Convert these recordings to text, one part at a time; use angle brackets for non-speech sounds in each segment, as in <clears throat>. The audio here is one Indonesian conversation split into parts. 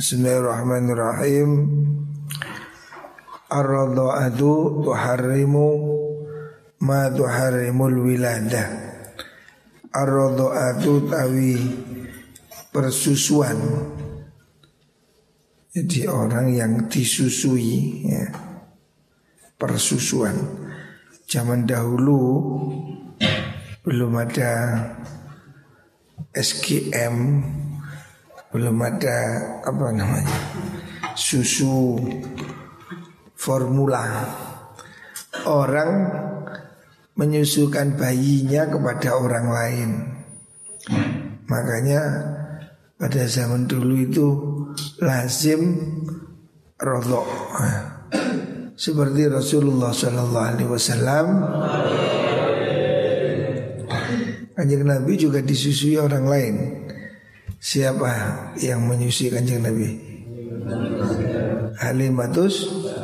Bismillahirrahmanirrahim. Ar-radha'atu tuharrimu ma tuharrimul wiladah Ar-radha'atu tawi persusuan. Jadi orang yang disusui ya. Persusuan. Zaman dahulu belum ada SGM belum ada apa namanya susu formula. Orang menyusukan bayinya kepada orang lain. Makanya pada zaman dulu itu lazim rodok. Seperti Rasulullah Shallallahu Alaihi Wasallam. Kanjeng Nabi juga disusui orang lain. Siapa yang menyusui kanjeng Nabi? Halimatus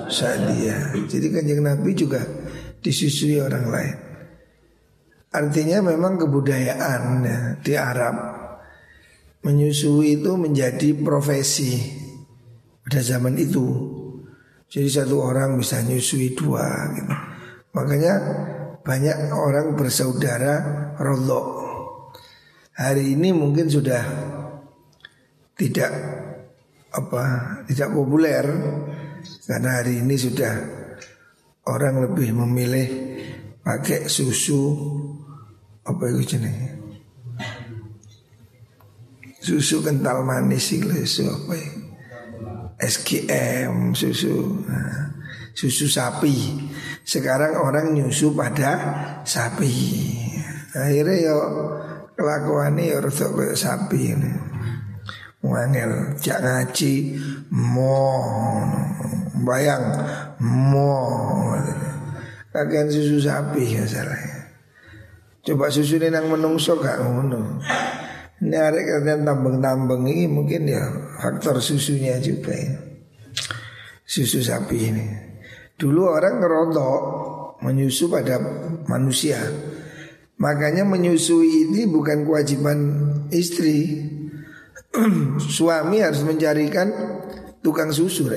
Sa'diyah. Jadi kanjeng Nabi juga disusui orang lain. Artinya memang kebudayaan ya, di Arab menyusui itu menjadi profesi pada zaman itu. Jadi satu orang bisa nyusui dua gitu. Makanya banyak orang bersaudara rodok. Hari ini mungkin sudah tidak apa tidak populer karena hari ini sudah orang lebih memilih pakai susu apa itu jenis susu kental manis susu apa ya SGM susu nah, susu sapi sekarang orang nyusu pada sapi. Akhirnya yo kelakuannya ya rasa kayak sapi ini. Wangel jak ngaji mo bayang mo kagian susu sapi ya salahnya. Coba susu ini nang menungso gak ngono. Ini ada kalian tambeng-tambeng ini mungkin ya faktor susunya juga ya. Susu sapi ini. Dulu orang ngerontok menyusu pada manusia. Makanya menyusui ini bukan kewajiban istri. <clears throat> Suami harus mencarikan tukang susu.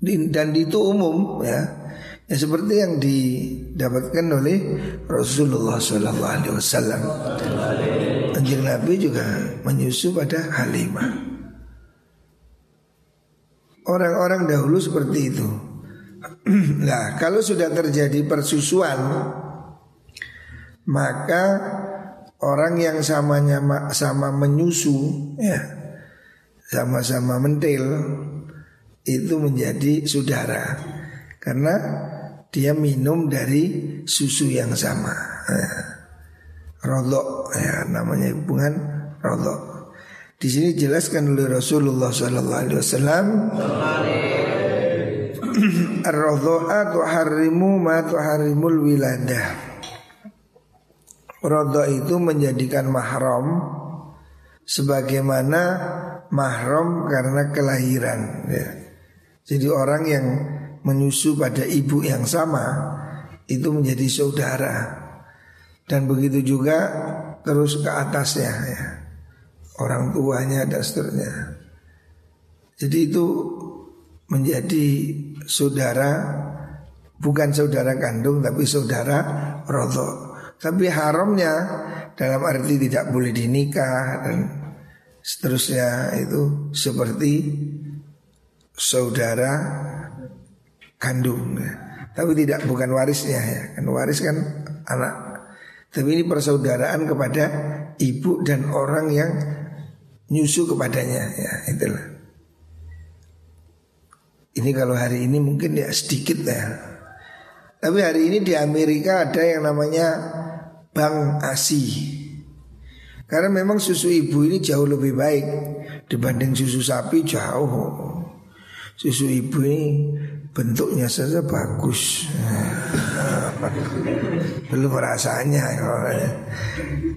Dan itu umum ya. Ya seperti yang didapatkan oleh Rasulullah Sallallahu Alaihi Wasallam. Anjing Nabi juga menyusu pada Halimah. Orang-orang dahulu seperti itu. <clears throat> nah, kalau sudah terjadi persusuan, maka orang yang samanya sama menyusu, ya, sama-sama mentil, itu menjadi saudara, karena dia minum dari susu yang sama. Nah, rodok, ya, namanya hubungan rodok. Di sini jelaskan oleh Rasulullah Sallallahu Alaihi Wasallam. <clears throat> Ar-radha'a tuharrimu ma tuharrimul wiladah. Radha itu menjadikan mahram sebagaimana mahram karena kelahiran ya. Jadi orang yang menyusu pada ibu yang sama itu menjadi saudara dan begitu juga terus ke atasnya ya orang tuanya dan seterusnya. Jadi itu menjadi saudara bukan saudara kandung tapi saudara rodo. Tapi haramnya dalam arti tidak boleh dinikah dan seterusnya itu seperti saudara kandung. Tapi tidak bukan warisnya ya. Kan waris kan anak. Tapi ini persaudaraan kepada ibu dan orang yang nyusu kepadanya ya itulah. Ini kalau hari ini mungkin ya sedikit ya. Tapi hari ini di Amerika ada yang namanya Bank ASI. Karena memang susu ibu ini jauh lebih baik dibanding susu sapi jauh. Susu ibu ini bentuknya saja bagus. <laughs> Belum rasanya.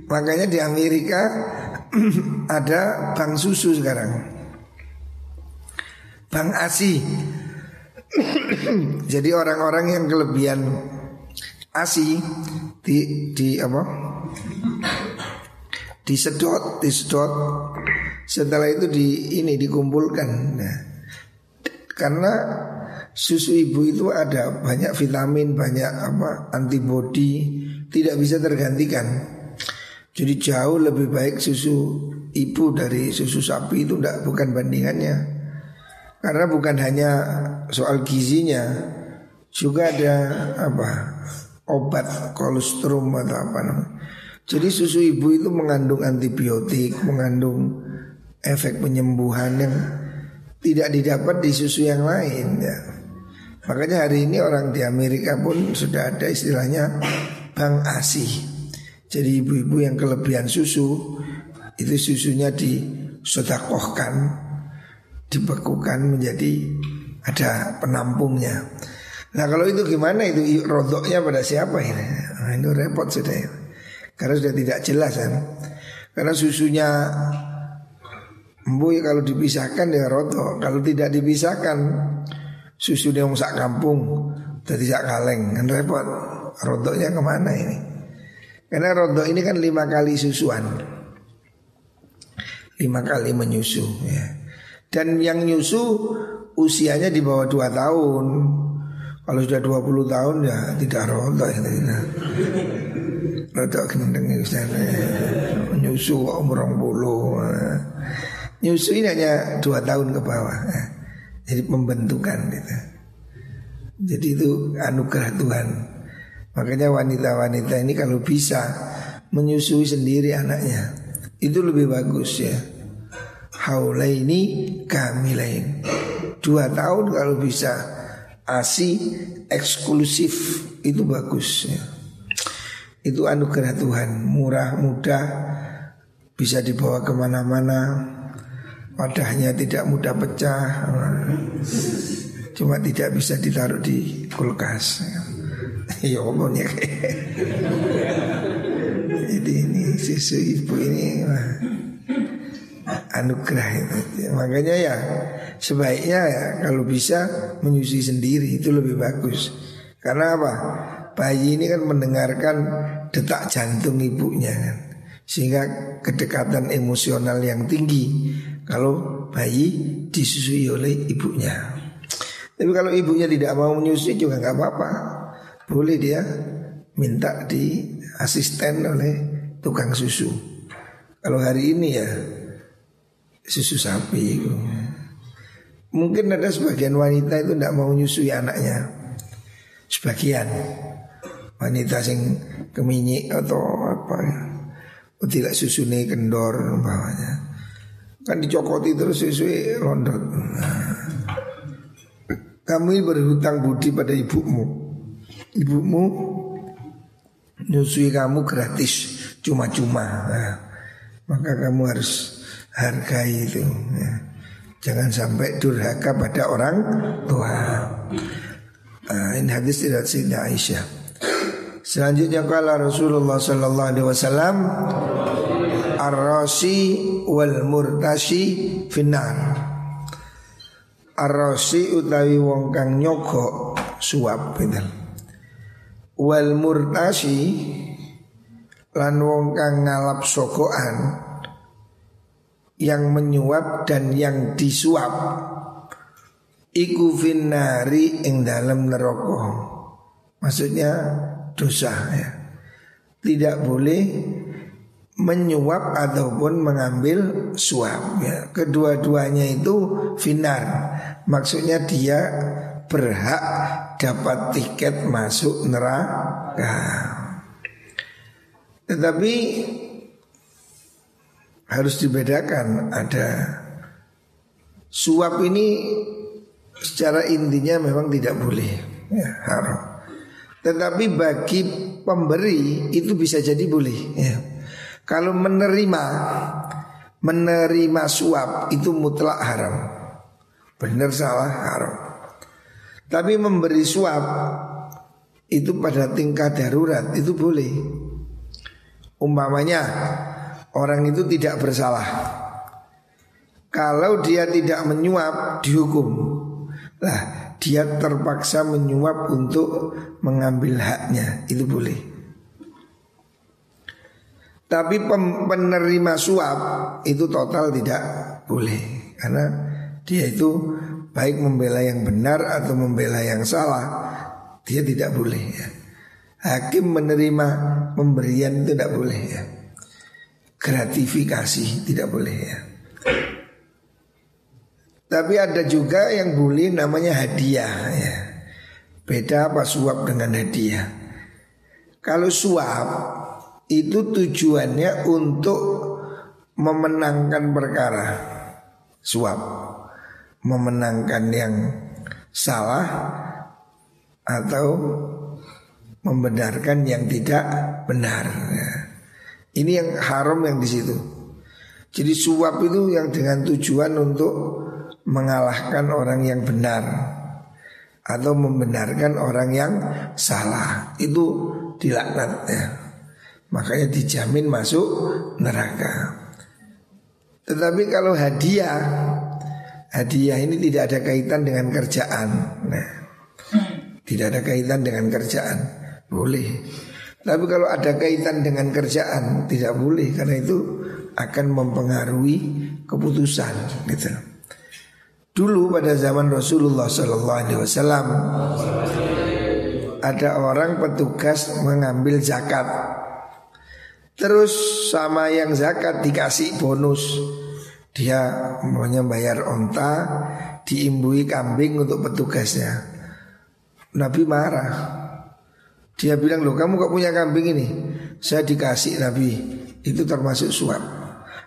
Makanya di Amerika <clears throat> ada bank susu sekarang. Bank ASI. <clears throat> Jadi orang-orang yang kelebihan ASI di di apa? Disedot, disedot Setelah itu di ini dikumpulkan. Nah, karena susu ibu itu ada banyak vitamin, banyak apa antibodi, tidak bisa tergantikan. Jadi jauh lebih baik susu ibu dari susu sapi itu tidak bukan bandingannya. Karena bukan hanya soal gizinya, juga ada apa obat kolostrum atau apa namanya. Jadi susu ibu itu mengandung antibiotik, mengandung efek penyembuhan yang tidak didapat di susu yang lain ya. Makanya hari ini orang di Amerika pun sudah ada istilahnya bank ASI. Jadi ibu-ibu yang kelebihan susu itu susunya disodakohkan, dibekukan menjadi ada penampungnya. Nah kalau itu gimana itu rodoknya pada siapa ini? Nah, itu repot sudah ya. Karena sudah tidak jelas kan. Karena susunya Embu kalau dipisahkan ya rodok Kalau tidak dipisahkan Susu dia sak kampung Jadi sak kaleng kan repot Rodoknya ke mana ini Karena rodok ini kan lima kali susuan Lima kali menyusu ya. Dan yang nyusu usianya di bawah dua tahun kalau sudah 20 tahun ya tidak rontok ya. Rontok gendeng Nyusu umur bulu Nyusu ini hanya dua tahun ke bawah Jadi pembentukan gitu. Jadi itu anugerah Tuhan. Makanya wanita-wanita ini kalau bisa Menyusui sendiri anaknya Itu lebih bagus ya. Haulaini kamilain Dua tahun kalau bisa ASI eksklusif. Itu bagus ya. Itu anugerah Tuhan. Murah, mudah Bisa dibawa ke mana-mana. Wadahnya tidak mudah pecah. Cuma tidak bisa ditaruh di kulkas. Ya omongnya Jadi ini susu ibu ini Anugerah itu Makanya ya Sebaiknya ya kalau bisa menyusui sendiri itu lebih bagus. Karena apa? Bayi ini kan mendengarkan detak jantung ibunya kan. Sehingga kedekatan emosional yang tinggi kalau bayi disusui oleh ibunya. Tapi kalau ibunya tidak mau menyusui juga nggak apa-apa. Boleh dia minta di asisten oleh tukang susu. Kalau hari ini ya susu sapi. Mungkin ada sebagian wanita itu tidak mau nyusui anaknya. Sebagian. Wanita sing keminyik atau apa ya. Oh, Tidak susuni kendor bawahnya Kan dicokoti terus susui londot. Kamu berhutang budi pada ibumu. Ibumu nyusui kamu gratis Cuma-cuma. Nah, Maka kamu harus hargai itu ya. Jangan sampai durhaka pada orang tua. Uh, ini hadis tidak Sayyidina Aisyah. Selanjutnya kala Rasulullah sallallahu alaihi wasallam Ar-rasi wal murtashi finnar. Ar-rasi utawi wong kang nyogok suap gitu. Wal murtashi lan wong kang ngalap sokoan yang menyuap dan yang disuap. Iku finnari ing dalam neraka. Maksudnya dosa ya. Tidak boleh menyuap ataupun mengambil suap ya. Kedua-duanya itu finar. Maksudnya dia berhak dapat tiket masuk neraka. Tetapi harus dibedakan ada suap ini secara intinya memang tidak boleh ya haram. Tetapi bagi pemberi itu bisa jadi boleh ya. Kalau menerima menerima suap itu mutlak haram. Benar salah haram. Tapi memberi suap itu pada tingkat darurat itu boleh. Umpamanya orang itu tidak bersalah. Kalau dia tidak menyuap dihukum. Lah, dia terpaksa menyuap untuk mengambil haknya. Itu boleh. Tapi penerima suap itu total tidak boleh karena dia itu baik membela yang benar atau membela yang salah dia tidak boleh ya. Hakim menerima pemberian itu tidak boleh ya. Gratifikasi tidak boleh ya. Tapi ada juga yang boleh namanya hadiah ya. Beda apa suap dengan hadiah. Kalau suap itu tujuannya untuk memenangkan perkara. Suap memenangkan yang salah atau membenarkan yang tidak benar. Ya. Ini yang haram yang di situ. Jadi suap itu yang dengan tujuan untuk mengalahkan orang yang benar atau membenarkan orang yang salah itu dilaknat ya. Makanya dijamin masuk neraka. Tetapi kalau hadiah Hadiah ini tidak ada kaitan dengan kerjaan Nah Tidak ada kaitan dengan kerjaan Boleh Tapi kalau ada kaitan dengan kerjaan Tidak boleh Karena itu akan mempengaruhi keputusan gitu Dulu pada zaman Rasulullah Sallallahu Alaihi Wasallam ada orang petugas mengambil zakat, terus sama yang zakat dikasih bonus, dia maunya bayar onta, diimbui kambing untuk petugasnya. Nabi marah. Dia bilang loh kamu kok punya kambing ini? Saya dikasih Nabi. Itu termasuk suap.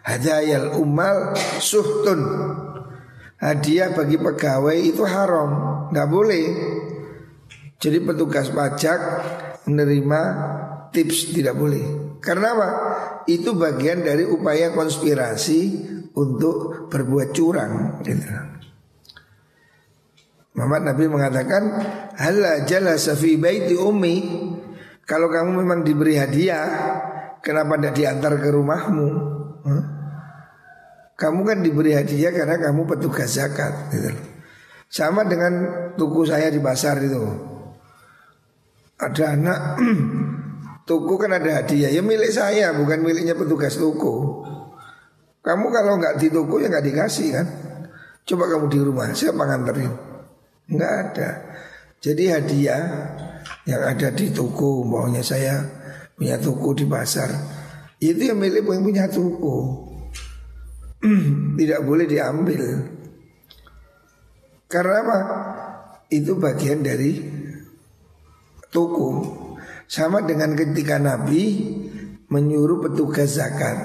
Hadayal umal suhtun. Hadiah bagi pegawai itu haram, nggak boleh. Jadi petugas pajak menerima tips tidak boleh. Karena apa? Itu bagian dari upaya konspirasi untuk berbuat curang. Gitu. Muhammad Nabi mengatakan, "Hala jalasa baiti ummi." Kalau kamu memang diberi hadiah, kenapa tidak diantar ke rumahmu? Huh? Kamu kan diberi hadiah karena kamu petugas zakat gitu. Sama dengan tuku saya di pasar itu Ada anak <clears throat> Tuku kan ada hadiah Ya milik saya bukan miliknya petugas tuku Kamu kalau nggak di tuku ya nggak dikasih kan Coba kamu di rumah siapa nganterin Nggak ada Jadi hadiah yang ada di tuku Maunya saya punya tuku di pasar Itu yang milik yang punya tuku <clears throat> tidak boleh diambil. Karena apa? Itu bagian dari toko. Sama dengan ketika Nabi menyuruh petugas zakat.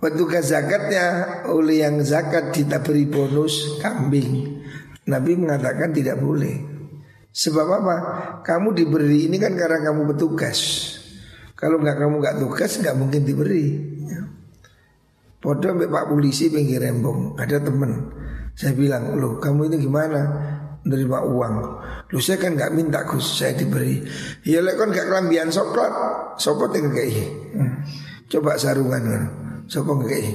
Petugas zakatnya oleh yang zakat beri bonus kambing. Nabi mengatakan tidak boleh. Sebab apa? Kamu diberi ini kan karena kamu petugas. Kalau nggak kamu nggak tugas nggak mungkin diberi. Podo mbak Pak polisi pinggir rembong Ada temen Saya bilang Loh kamu ini gimana Menerima uang Loh saya kan gak minta Gus Saya diberi Ya lek kan gak kelambian soklat Sopo tinggal kayak hmm. Coba sarungan kan Sopo kayak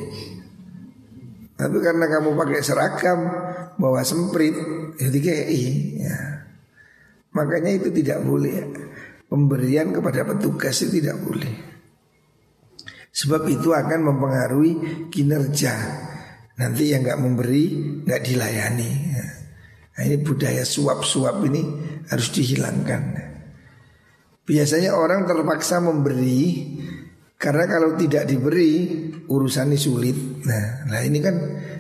Tapi karena kamu pakai seragam Bawa semprit. Jadi kayak ya. Makanya itu tidak boleh. Pemberian kepada petugas itu tidak boleh. Sebab itu akan mempengaruhi kinerja. Nanti yang nggak memberi nggak dilayani. Nah ini budaya suap-suap ini harus dihilangkan. Biasanya orang terpaksa memberi Karena kalau tidak diberi urusannya sulit. Nah, nah ini kan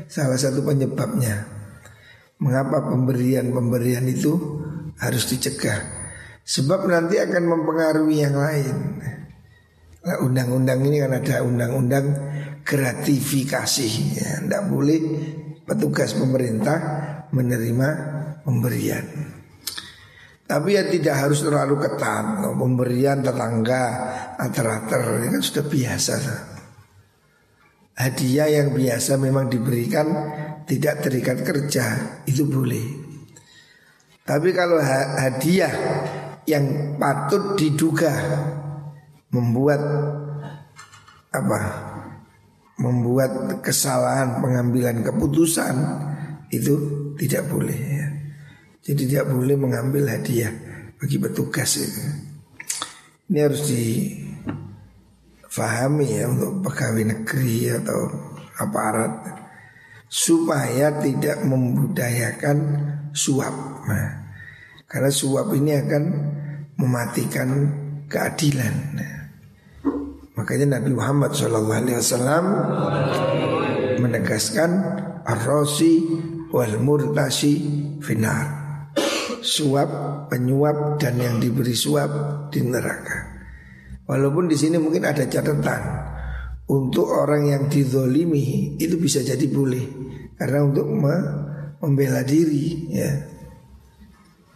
salah satu penyebabnya Mengapa pemberian-pemberian itu harus dicegah? Sebab nanti akan mempengaruhi yang lain. Nah, undang-undang ini kan ada undang-undang gratifikasi. Ya, boleh petugas pemerintah menerima pemberian. Tapi ya tidak harus terlalu ketat. Pemberian tetangga ater-ater Ini kan sudah biasa. Hadiah yang biasa memang diberikan Tidak terikat kerja Itu boleh Tapi kalau hadiah yang patut diduga membuat apa? Membuat kesalahan pengambilan keputusan itu tidak boleh ya. Jadi tidak boleh mengambil hadiah bagi petugas itu. Ini harus di fahami ya untuk pegawai negeri atau aparat supaya tidak membudayakan suap. Nah, karena suap ini akan mematikan keadilan. Nah, makanya Nabi Muhammad SAW menegaskan ar-rosi wal murtasi finar. Suap, penyuap dan yang diberi suap di neraka. Walaupun di sini mungkin ada catatan untuk orang yang didolimi itu bisa jadi boleh karena untuk membela diri ya.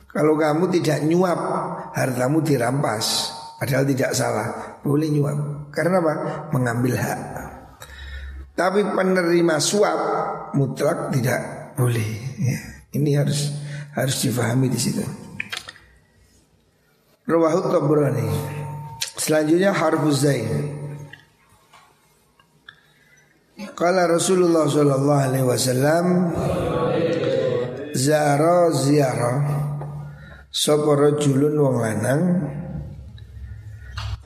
Kalau kamu tidak nyuap hartamu dirampas padahal tidak salah boleh nyuap karena apa mengambil hak. Tapi penerima suap mutlak tidak boleh. Ya. Ini harus harus difahami di situ. Rawahut Tabrani. Selanjutnya harfuz zain. Kala Rasulullah sallallahu alaihi wasallam zara ziarah sapa rajulun wong lanang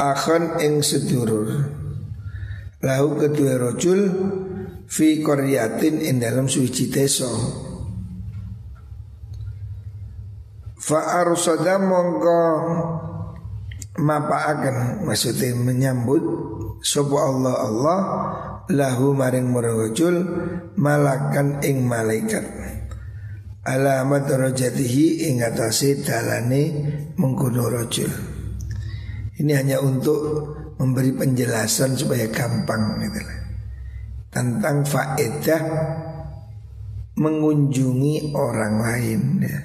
akhon ing sedurur lahu kedua rajul fi qaryatin ing dalam suci desa. Fa arsada mongko mapaaken maksudnya menyambut sapa Allah Allah lahu maring murajul malakan ing malaikat. Alamat rojatihi ing atase dalane mengkono rajul ini hanya untuk memberi penjelasan supaya gampang gitu tentang faedah mengunjungi orang lain ya.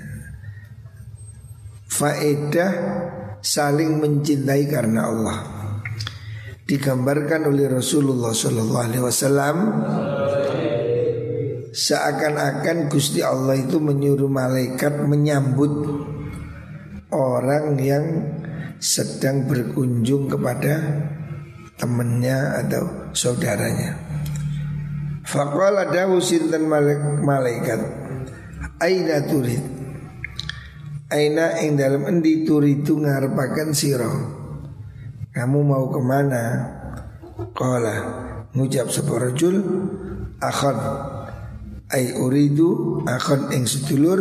faedah saling mencintai karena Allah digambarkan oleh Rasulullah Shallallahu Alaihi Wasallam seakan-akan Gusti Allah itu menyuruh malaikat menyambut orang yang sedang berkunjung kepada temannya atau saudaranya. Faqala dawu sinten malaikat Aina turid? Aina ing dalam endi turidu ngarepaken sira kamu mau ke mana? Qala ngucap seporajul akhon ay uridu akhon ing sedulur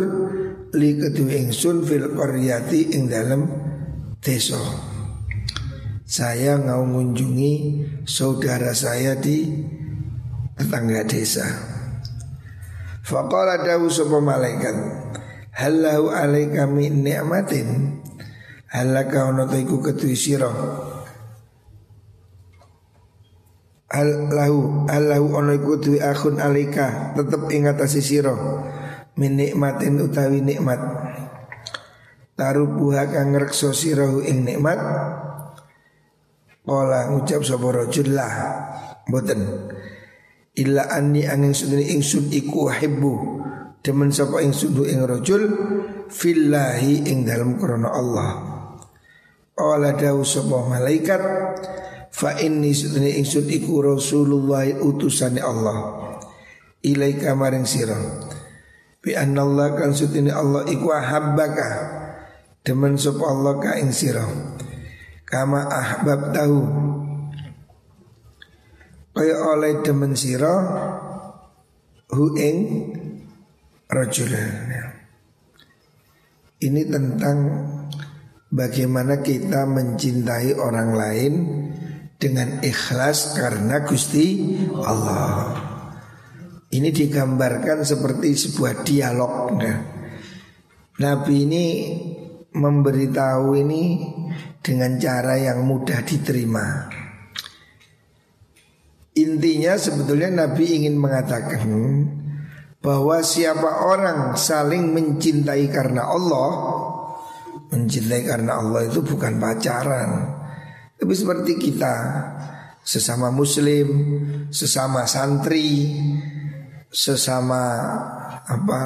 li kedua ingsun fil qaryati ing dalam desa. Saya ngau mengunjungi saudara saya di tetangga desa. Faqala dawu sapa malaikat Halahu alaika min ni'matin Halaka ono iku ketui Al lahu lahu ono iku duwe akhun alika tetep ing atase sira min nikmatin utawi nikmat. Tarubuha kang ngrekso sira ing nikmat. Kala ngucap sapa rajul lah mboten. Illa anni angin sudene ingsun iku hibbu demen sapa ingsun ing rajul fillahi ing dalam krana Allah. Kala dawu sapa malaikat Fa inni sudene ingsun iku Rasulullah utusane Allah. Ilaika maring sira. Bi Allah kan sudene Allah iku ahabbaka. Demen sapa Allah ka ing sira. Kama ahbab tahu kaya oleh demen sira hu ing rajulan ini tentang bagaimana kita mencintai orang lain dengan ikhlas karena Gusti Allah. Ini digambarkan seperti sebuah dialog. Nah, Nabi ini memberitahu ini dengan cara yang mudah diterima. Intinya sebetulnya Nabi ingin mengatakan bahwa siapa orang saling mencintai karena Allah, mencintai karena Allah itu bukan pacaran, tapi seperti kita. Sesama muslim Sesama santri Sesama Apa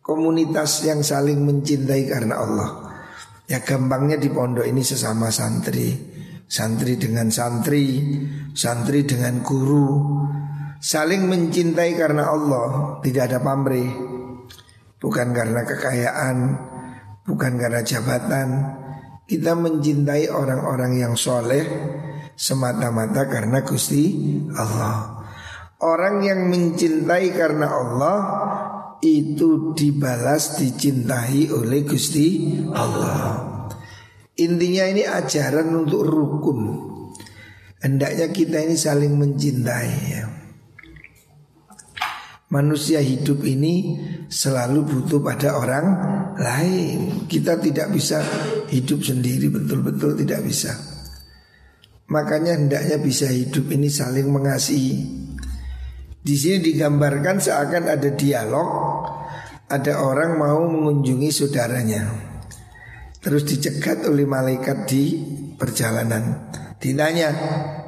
Komunitas yang saling mencintai karena Allah. Ya gampangnya di pondok ini sesama santri. Santri dengan santri Santri dengan guru. Saling mencintai karena Allah Tidak ada pamrih. Bukan karena kekayaan Bukan karena jabatan kita mencintai orang-orang yang soleh semata-mata karena Gusti Allah. Orang yang mencintai karena Allah itu dibalas dicintai oleh Gusti Allah. Intinya ini ajaran untuk rukun. Hendaknya kita ini saling mencintai ya. Manusia hidup ini selalu butuh pada orang lain. Kita tidak bisa hidup sendiri betul-betul tidak bisa. Makanya hendaknya bisa hidup ini saling mengasihi. Di sini digambarkan seakan ada dialog, ada orang mau mengunjungi saudaranya. Terus dicegat oleh malaikat di perjalanan. Ditanya,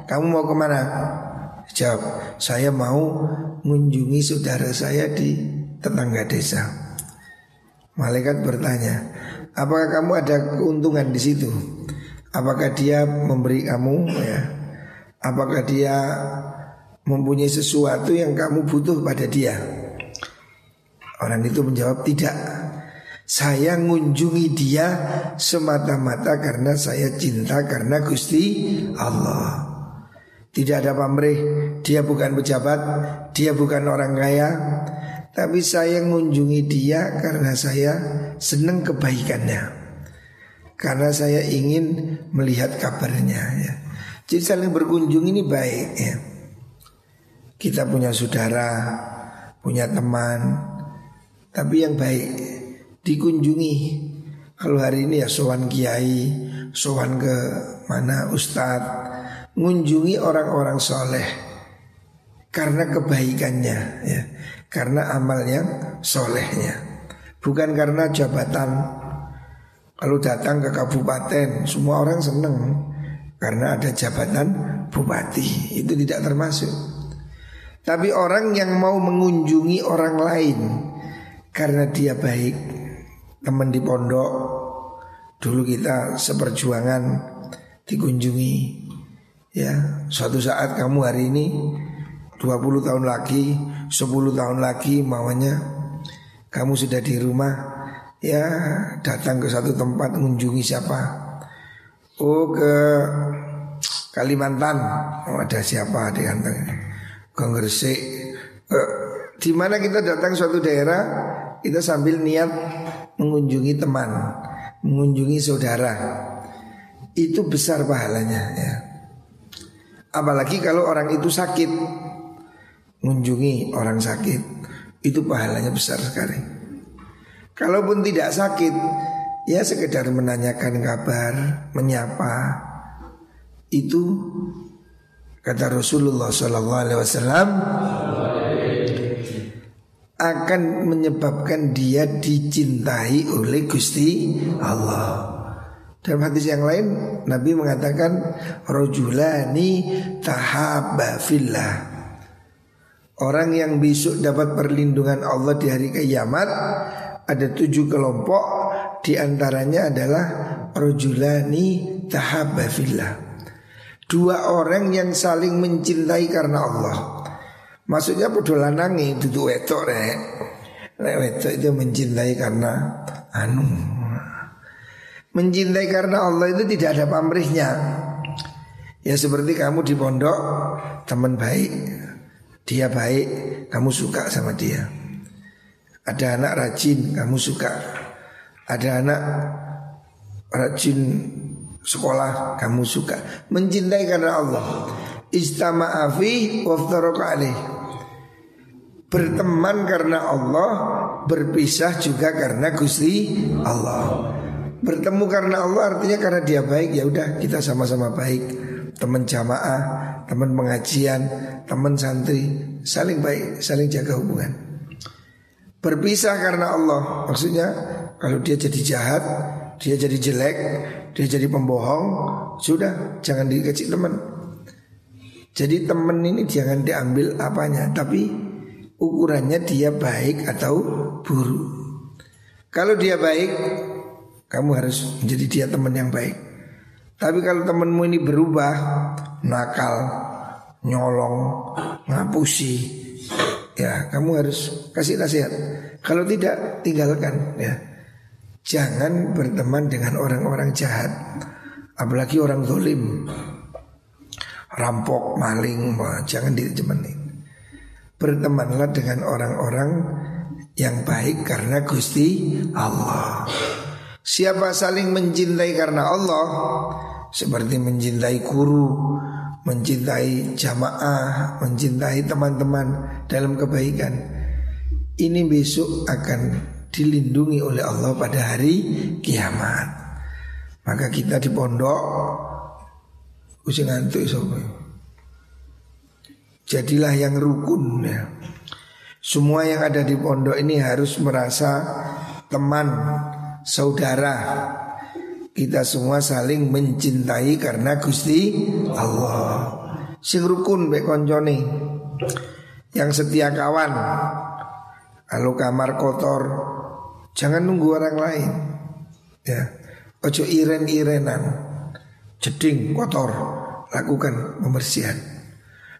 kamu mau ke mana? Jawab, saya mau mengunjungi saudara saya di tetangga desa. Malaikat bertanya, apakah kamu ada keuntungan di situ? Apakah dia memberi kamu ya? Apakah dia mempunyai sesuatu yang kamu butuh pada dia? Orang itu menjawab tidak. Saya mengunjungi dia semata-mata karena saya cinta karena Gusti Allah. Tidak ada pamrih, dia bukan pejabat, dia bukan orang kaya, tapi saya mengunjungi dia karena saya senang kebaikannya. Karena saya ingin melihat kabarnya ya. Jadi saling berkunjung ini baik ya. Kita punya saudara, punya teman, tapi yang baik dikunjungi. Kalau hari ini ya sowan kiai, sowan ke mana ustadz, mengunjungi orang-orang soleh. Karena kebaikannya ya. Karena amal yang solehnya. Bukan karena jabatan. Kalau datang ke kabupaten semua orang seneng. Karena ada jabatan bupati. Itu tidak termasuk. Tapi orang yang mau mengunjungi orang lain karena dia baik teman di pondok dulu kita seperjuangan dikunjungi Ya, suatu saat kamu hari ini 20 tahun lagi, 10 tahun lagi maunya kamu sudah di rumah ya datang ke satu tempat mengunjungi siapa? Oh ke Kalimantan. Oh, ada siapa di ke Gresik. Eh, di mana kita datang suatu daerah kita sambil niat mengunjungi teman, mengunjungi saudara. Itu besar pahalanya ya. Apalagi kalau orang itu sakit. Mengunjungi orang sakit Itu pahalanya besar sekali. Kalaupun tidak sakit Ya sekedar menanyakan kabar Menyapa Itu Kata Rasulullah SAW Akan menyebabkan dia dicintai oleh Gusti Allah dalam hadis yang lain Nabi mengatakan Rojulani tahabba fillah. Orang yang besok dapat perlindungan Allah di hari kiamat Ada tujuh kelompok Di antaranya adalah Rojulani tahabba fillah. Dua orang yang saling mencintai karena Allah. Maksudnya podo lanangi duduk wetok rek. Wetok itu mencintai karena anu Mencintai karena Allah itu tidak ada pamrihnya. Ya seperti kamu di pondok Teman baik Dia baik Kamu suka sama dia. Ada anak rajin Kamu suka. Ada anak rajin sekolah Kamu suka. Mencintai karena Allah. Istama'afi waftarok Berteman karena Allah Berpisah juga karena Gusti Allah Bertemu karena Allah artinya karena dia baik ya udah kita sama-sama baik. Teman jamaah, teman pengajian, teman santri, saling baik, saling jaga hubungan. Berpisah karena Allah, maksudnya kalau dia jadi jahat, dia jadi jelek, dia jadi pembohong, sudah jangan dikasih teman. Jadi teman ini jangan diambil apanya, tapi ukurannya dia baik atau buruk. Kalau dia baik, kamu harus menjadi dia teman yang baik. Tapi kalau temanmu ini berubah, nakal, nyolong, ngapusi, ya kamu harus kasih nasihat. Kalau tidak, tinggalkan ya. Jangan berteman dengan orang-orang jahat, apalagi orang zolim. rampok, maling, jangan ditemenin. Bertemanlah dengan orang-orang yang baik karena Gusti Allah. Siapa saling mencintai karena Allah, seperti mencintai guru, mencintai jamaah, mencintai teman-teman dalam kebaikan. Ini besok akan dilindungi oleh Allah pada hari kiamat. Maka kita di pondok using ngantuk Jadilah yang rukun ya. Semua yang ada di pondok ini harus merasa teman, saudara, kita semua saling mencintai karena Gusti Allah. Sing rukun be koncone. Yang setia kawan. Kalau kamar kotor, jangan nunggu orang lain. Ya. Ojo iren-irenan. Jeding kotor, lakukan pembersihan.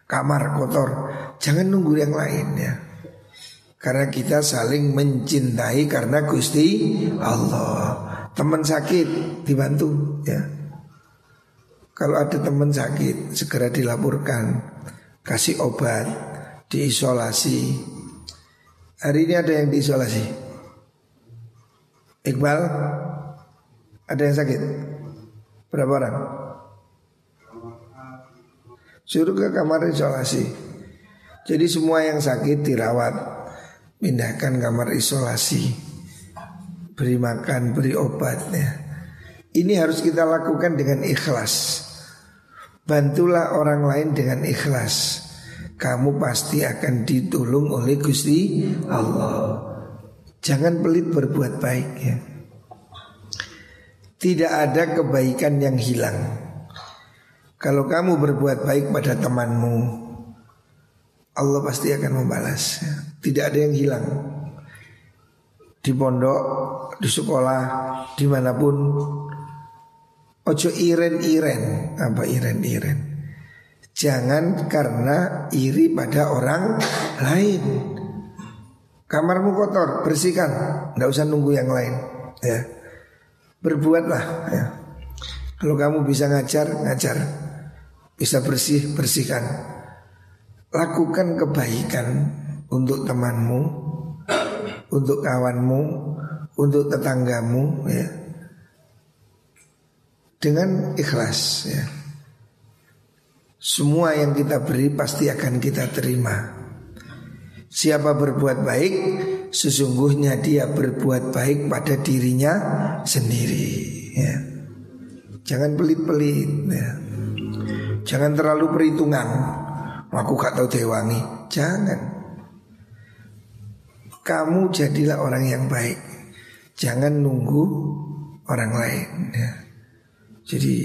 Kamar kotor, jangan nunggu yang lain ya. Karena kita saling mencintai karena Gusti Allah. Teman sakit dibantu ya. Kalau ada teman sakit segera dilaporkan, kasih obat, diisolasi. Hari ini ada yang diisolasi. Iqbal, ada yang sakit? Berapa orang? Suruh ke kamar isolasi. Jadi semua yang sakit dirawat, pindahkan kamar isolasi beri makan, beri obatnya. Ini harus kita lakukan dengan ikhlas. Bantulah orang lain dengan ikhlas. Kamu pasti akan ditolong oleh Gusti Allah. Jangan pelit berbuat baik ya. Tidak ada kebaikan yang hilang. Kalau kamu berbuat baik pada temanmu, Allah pasti akan membalas. Tidak ada yang hilang di pondok, di sekolah, di mana pun. Ojo iren-iren, apa iren-iren. Jangan karena iri pada orang lain. Kamarmu kotor, bersihkan, nggak usah nunggu yang lain. Ya, berbuatlah. Ya. Kalau kamu bisa ngajar, ngajar. Bisa bersih, bersihkan. Lakukan kebaikan untuk temanmu, untuk kawanmu, untuk tetanggamu ya. Dengan ikhlas ya. Semua yang kita beri pasti akan kita terima. Siapa berbuat baik, sesungguhnya dia berbuat baik pada dirinya sendiri ya. Jangan pelit-pelit ya. Jangan terlalu perhitungan. Aku gak tahu dewangi. Jangan. Kamu jadilah orang yang baik Jangan nunggu orang lain ya. Jadi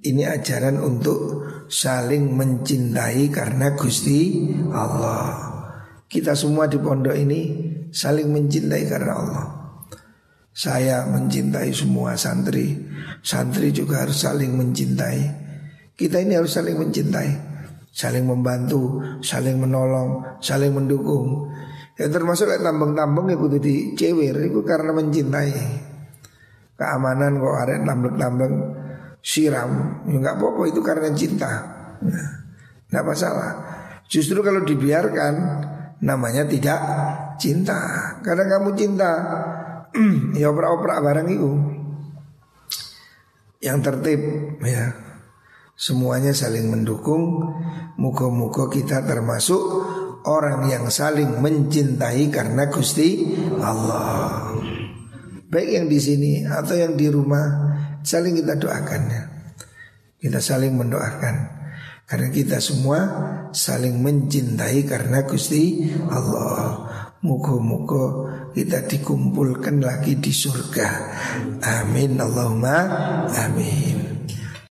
ini ajaran untuk saling mencintai karena Gusti Allah. Kita semua di pondok ini saling mencintai karena Allah. Saya mencintai semua santri, santri juga harus saling mencintai. Kita ini harus saling mencintai, saling membantu, saling menolong, saling mendukung. Ya termasuk kayak tambang-tambang ya kudu itu karena mencintai. Keamanan kok ada tambang-tambang siram ya nggak apa-apa itu karena cinta. Nah, nggak masalah. Justru kalau dibiarkan namanya tidak cinta. Karena kamu cinta <clears throat> ya opera-opera barang itu. Yang tertib ya. Semuanya saling mendukung. Muka-muka kita termasuk orang yang saling mencintai karena Gusti Allah. Baik yang di sini atau yang di rumah saling kita doakan ya. Kita saling mendoakan karena kita semua saling mencintai karena Gusti Allah. Muka-muka kita dikumpulkan lagi di surga. Amin Allahumma amin.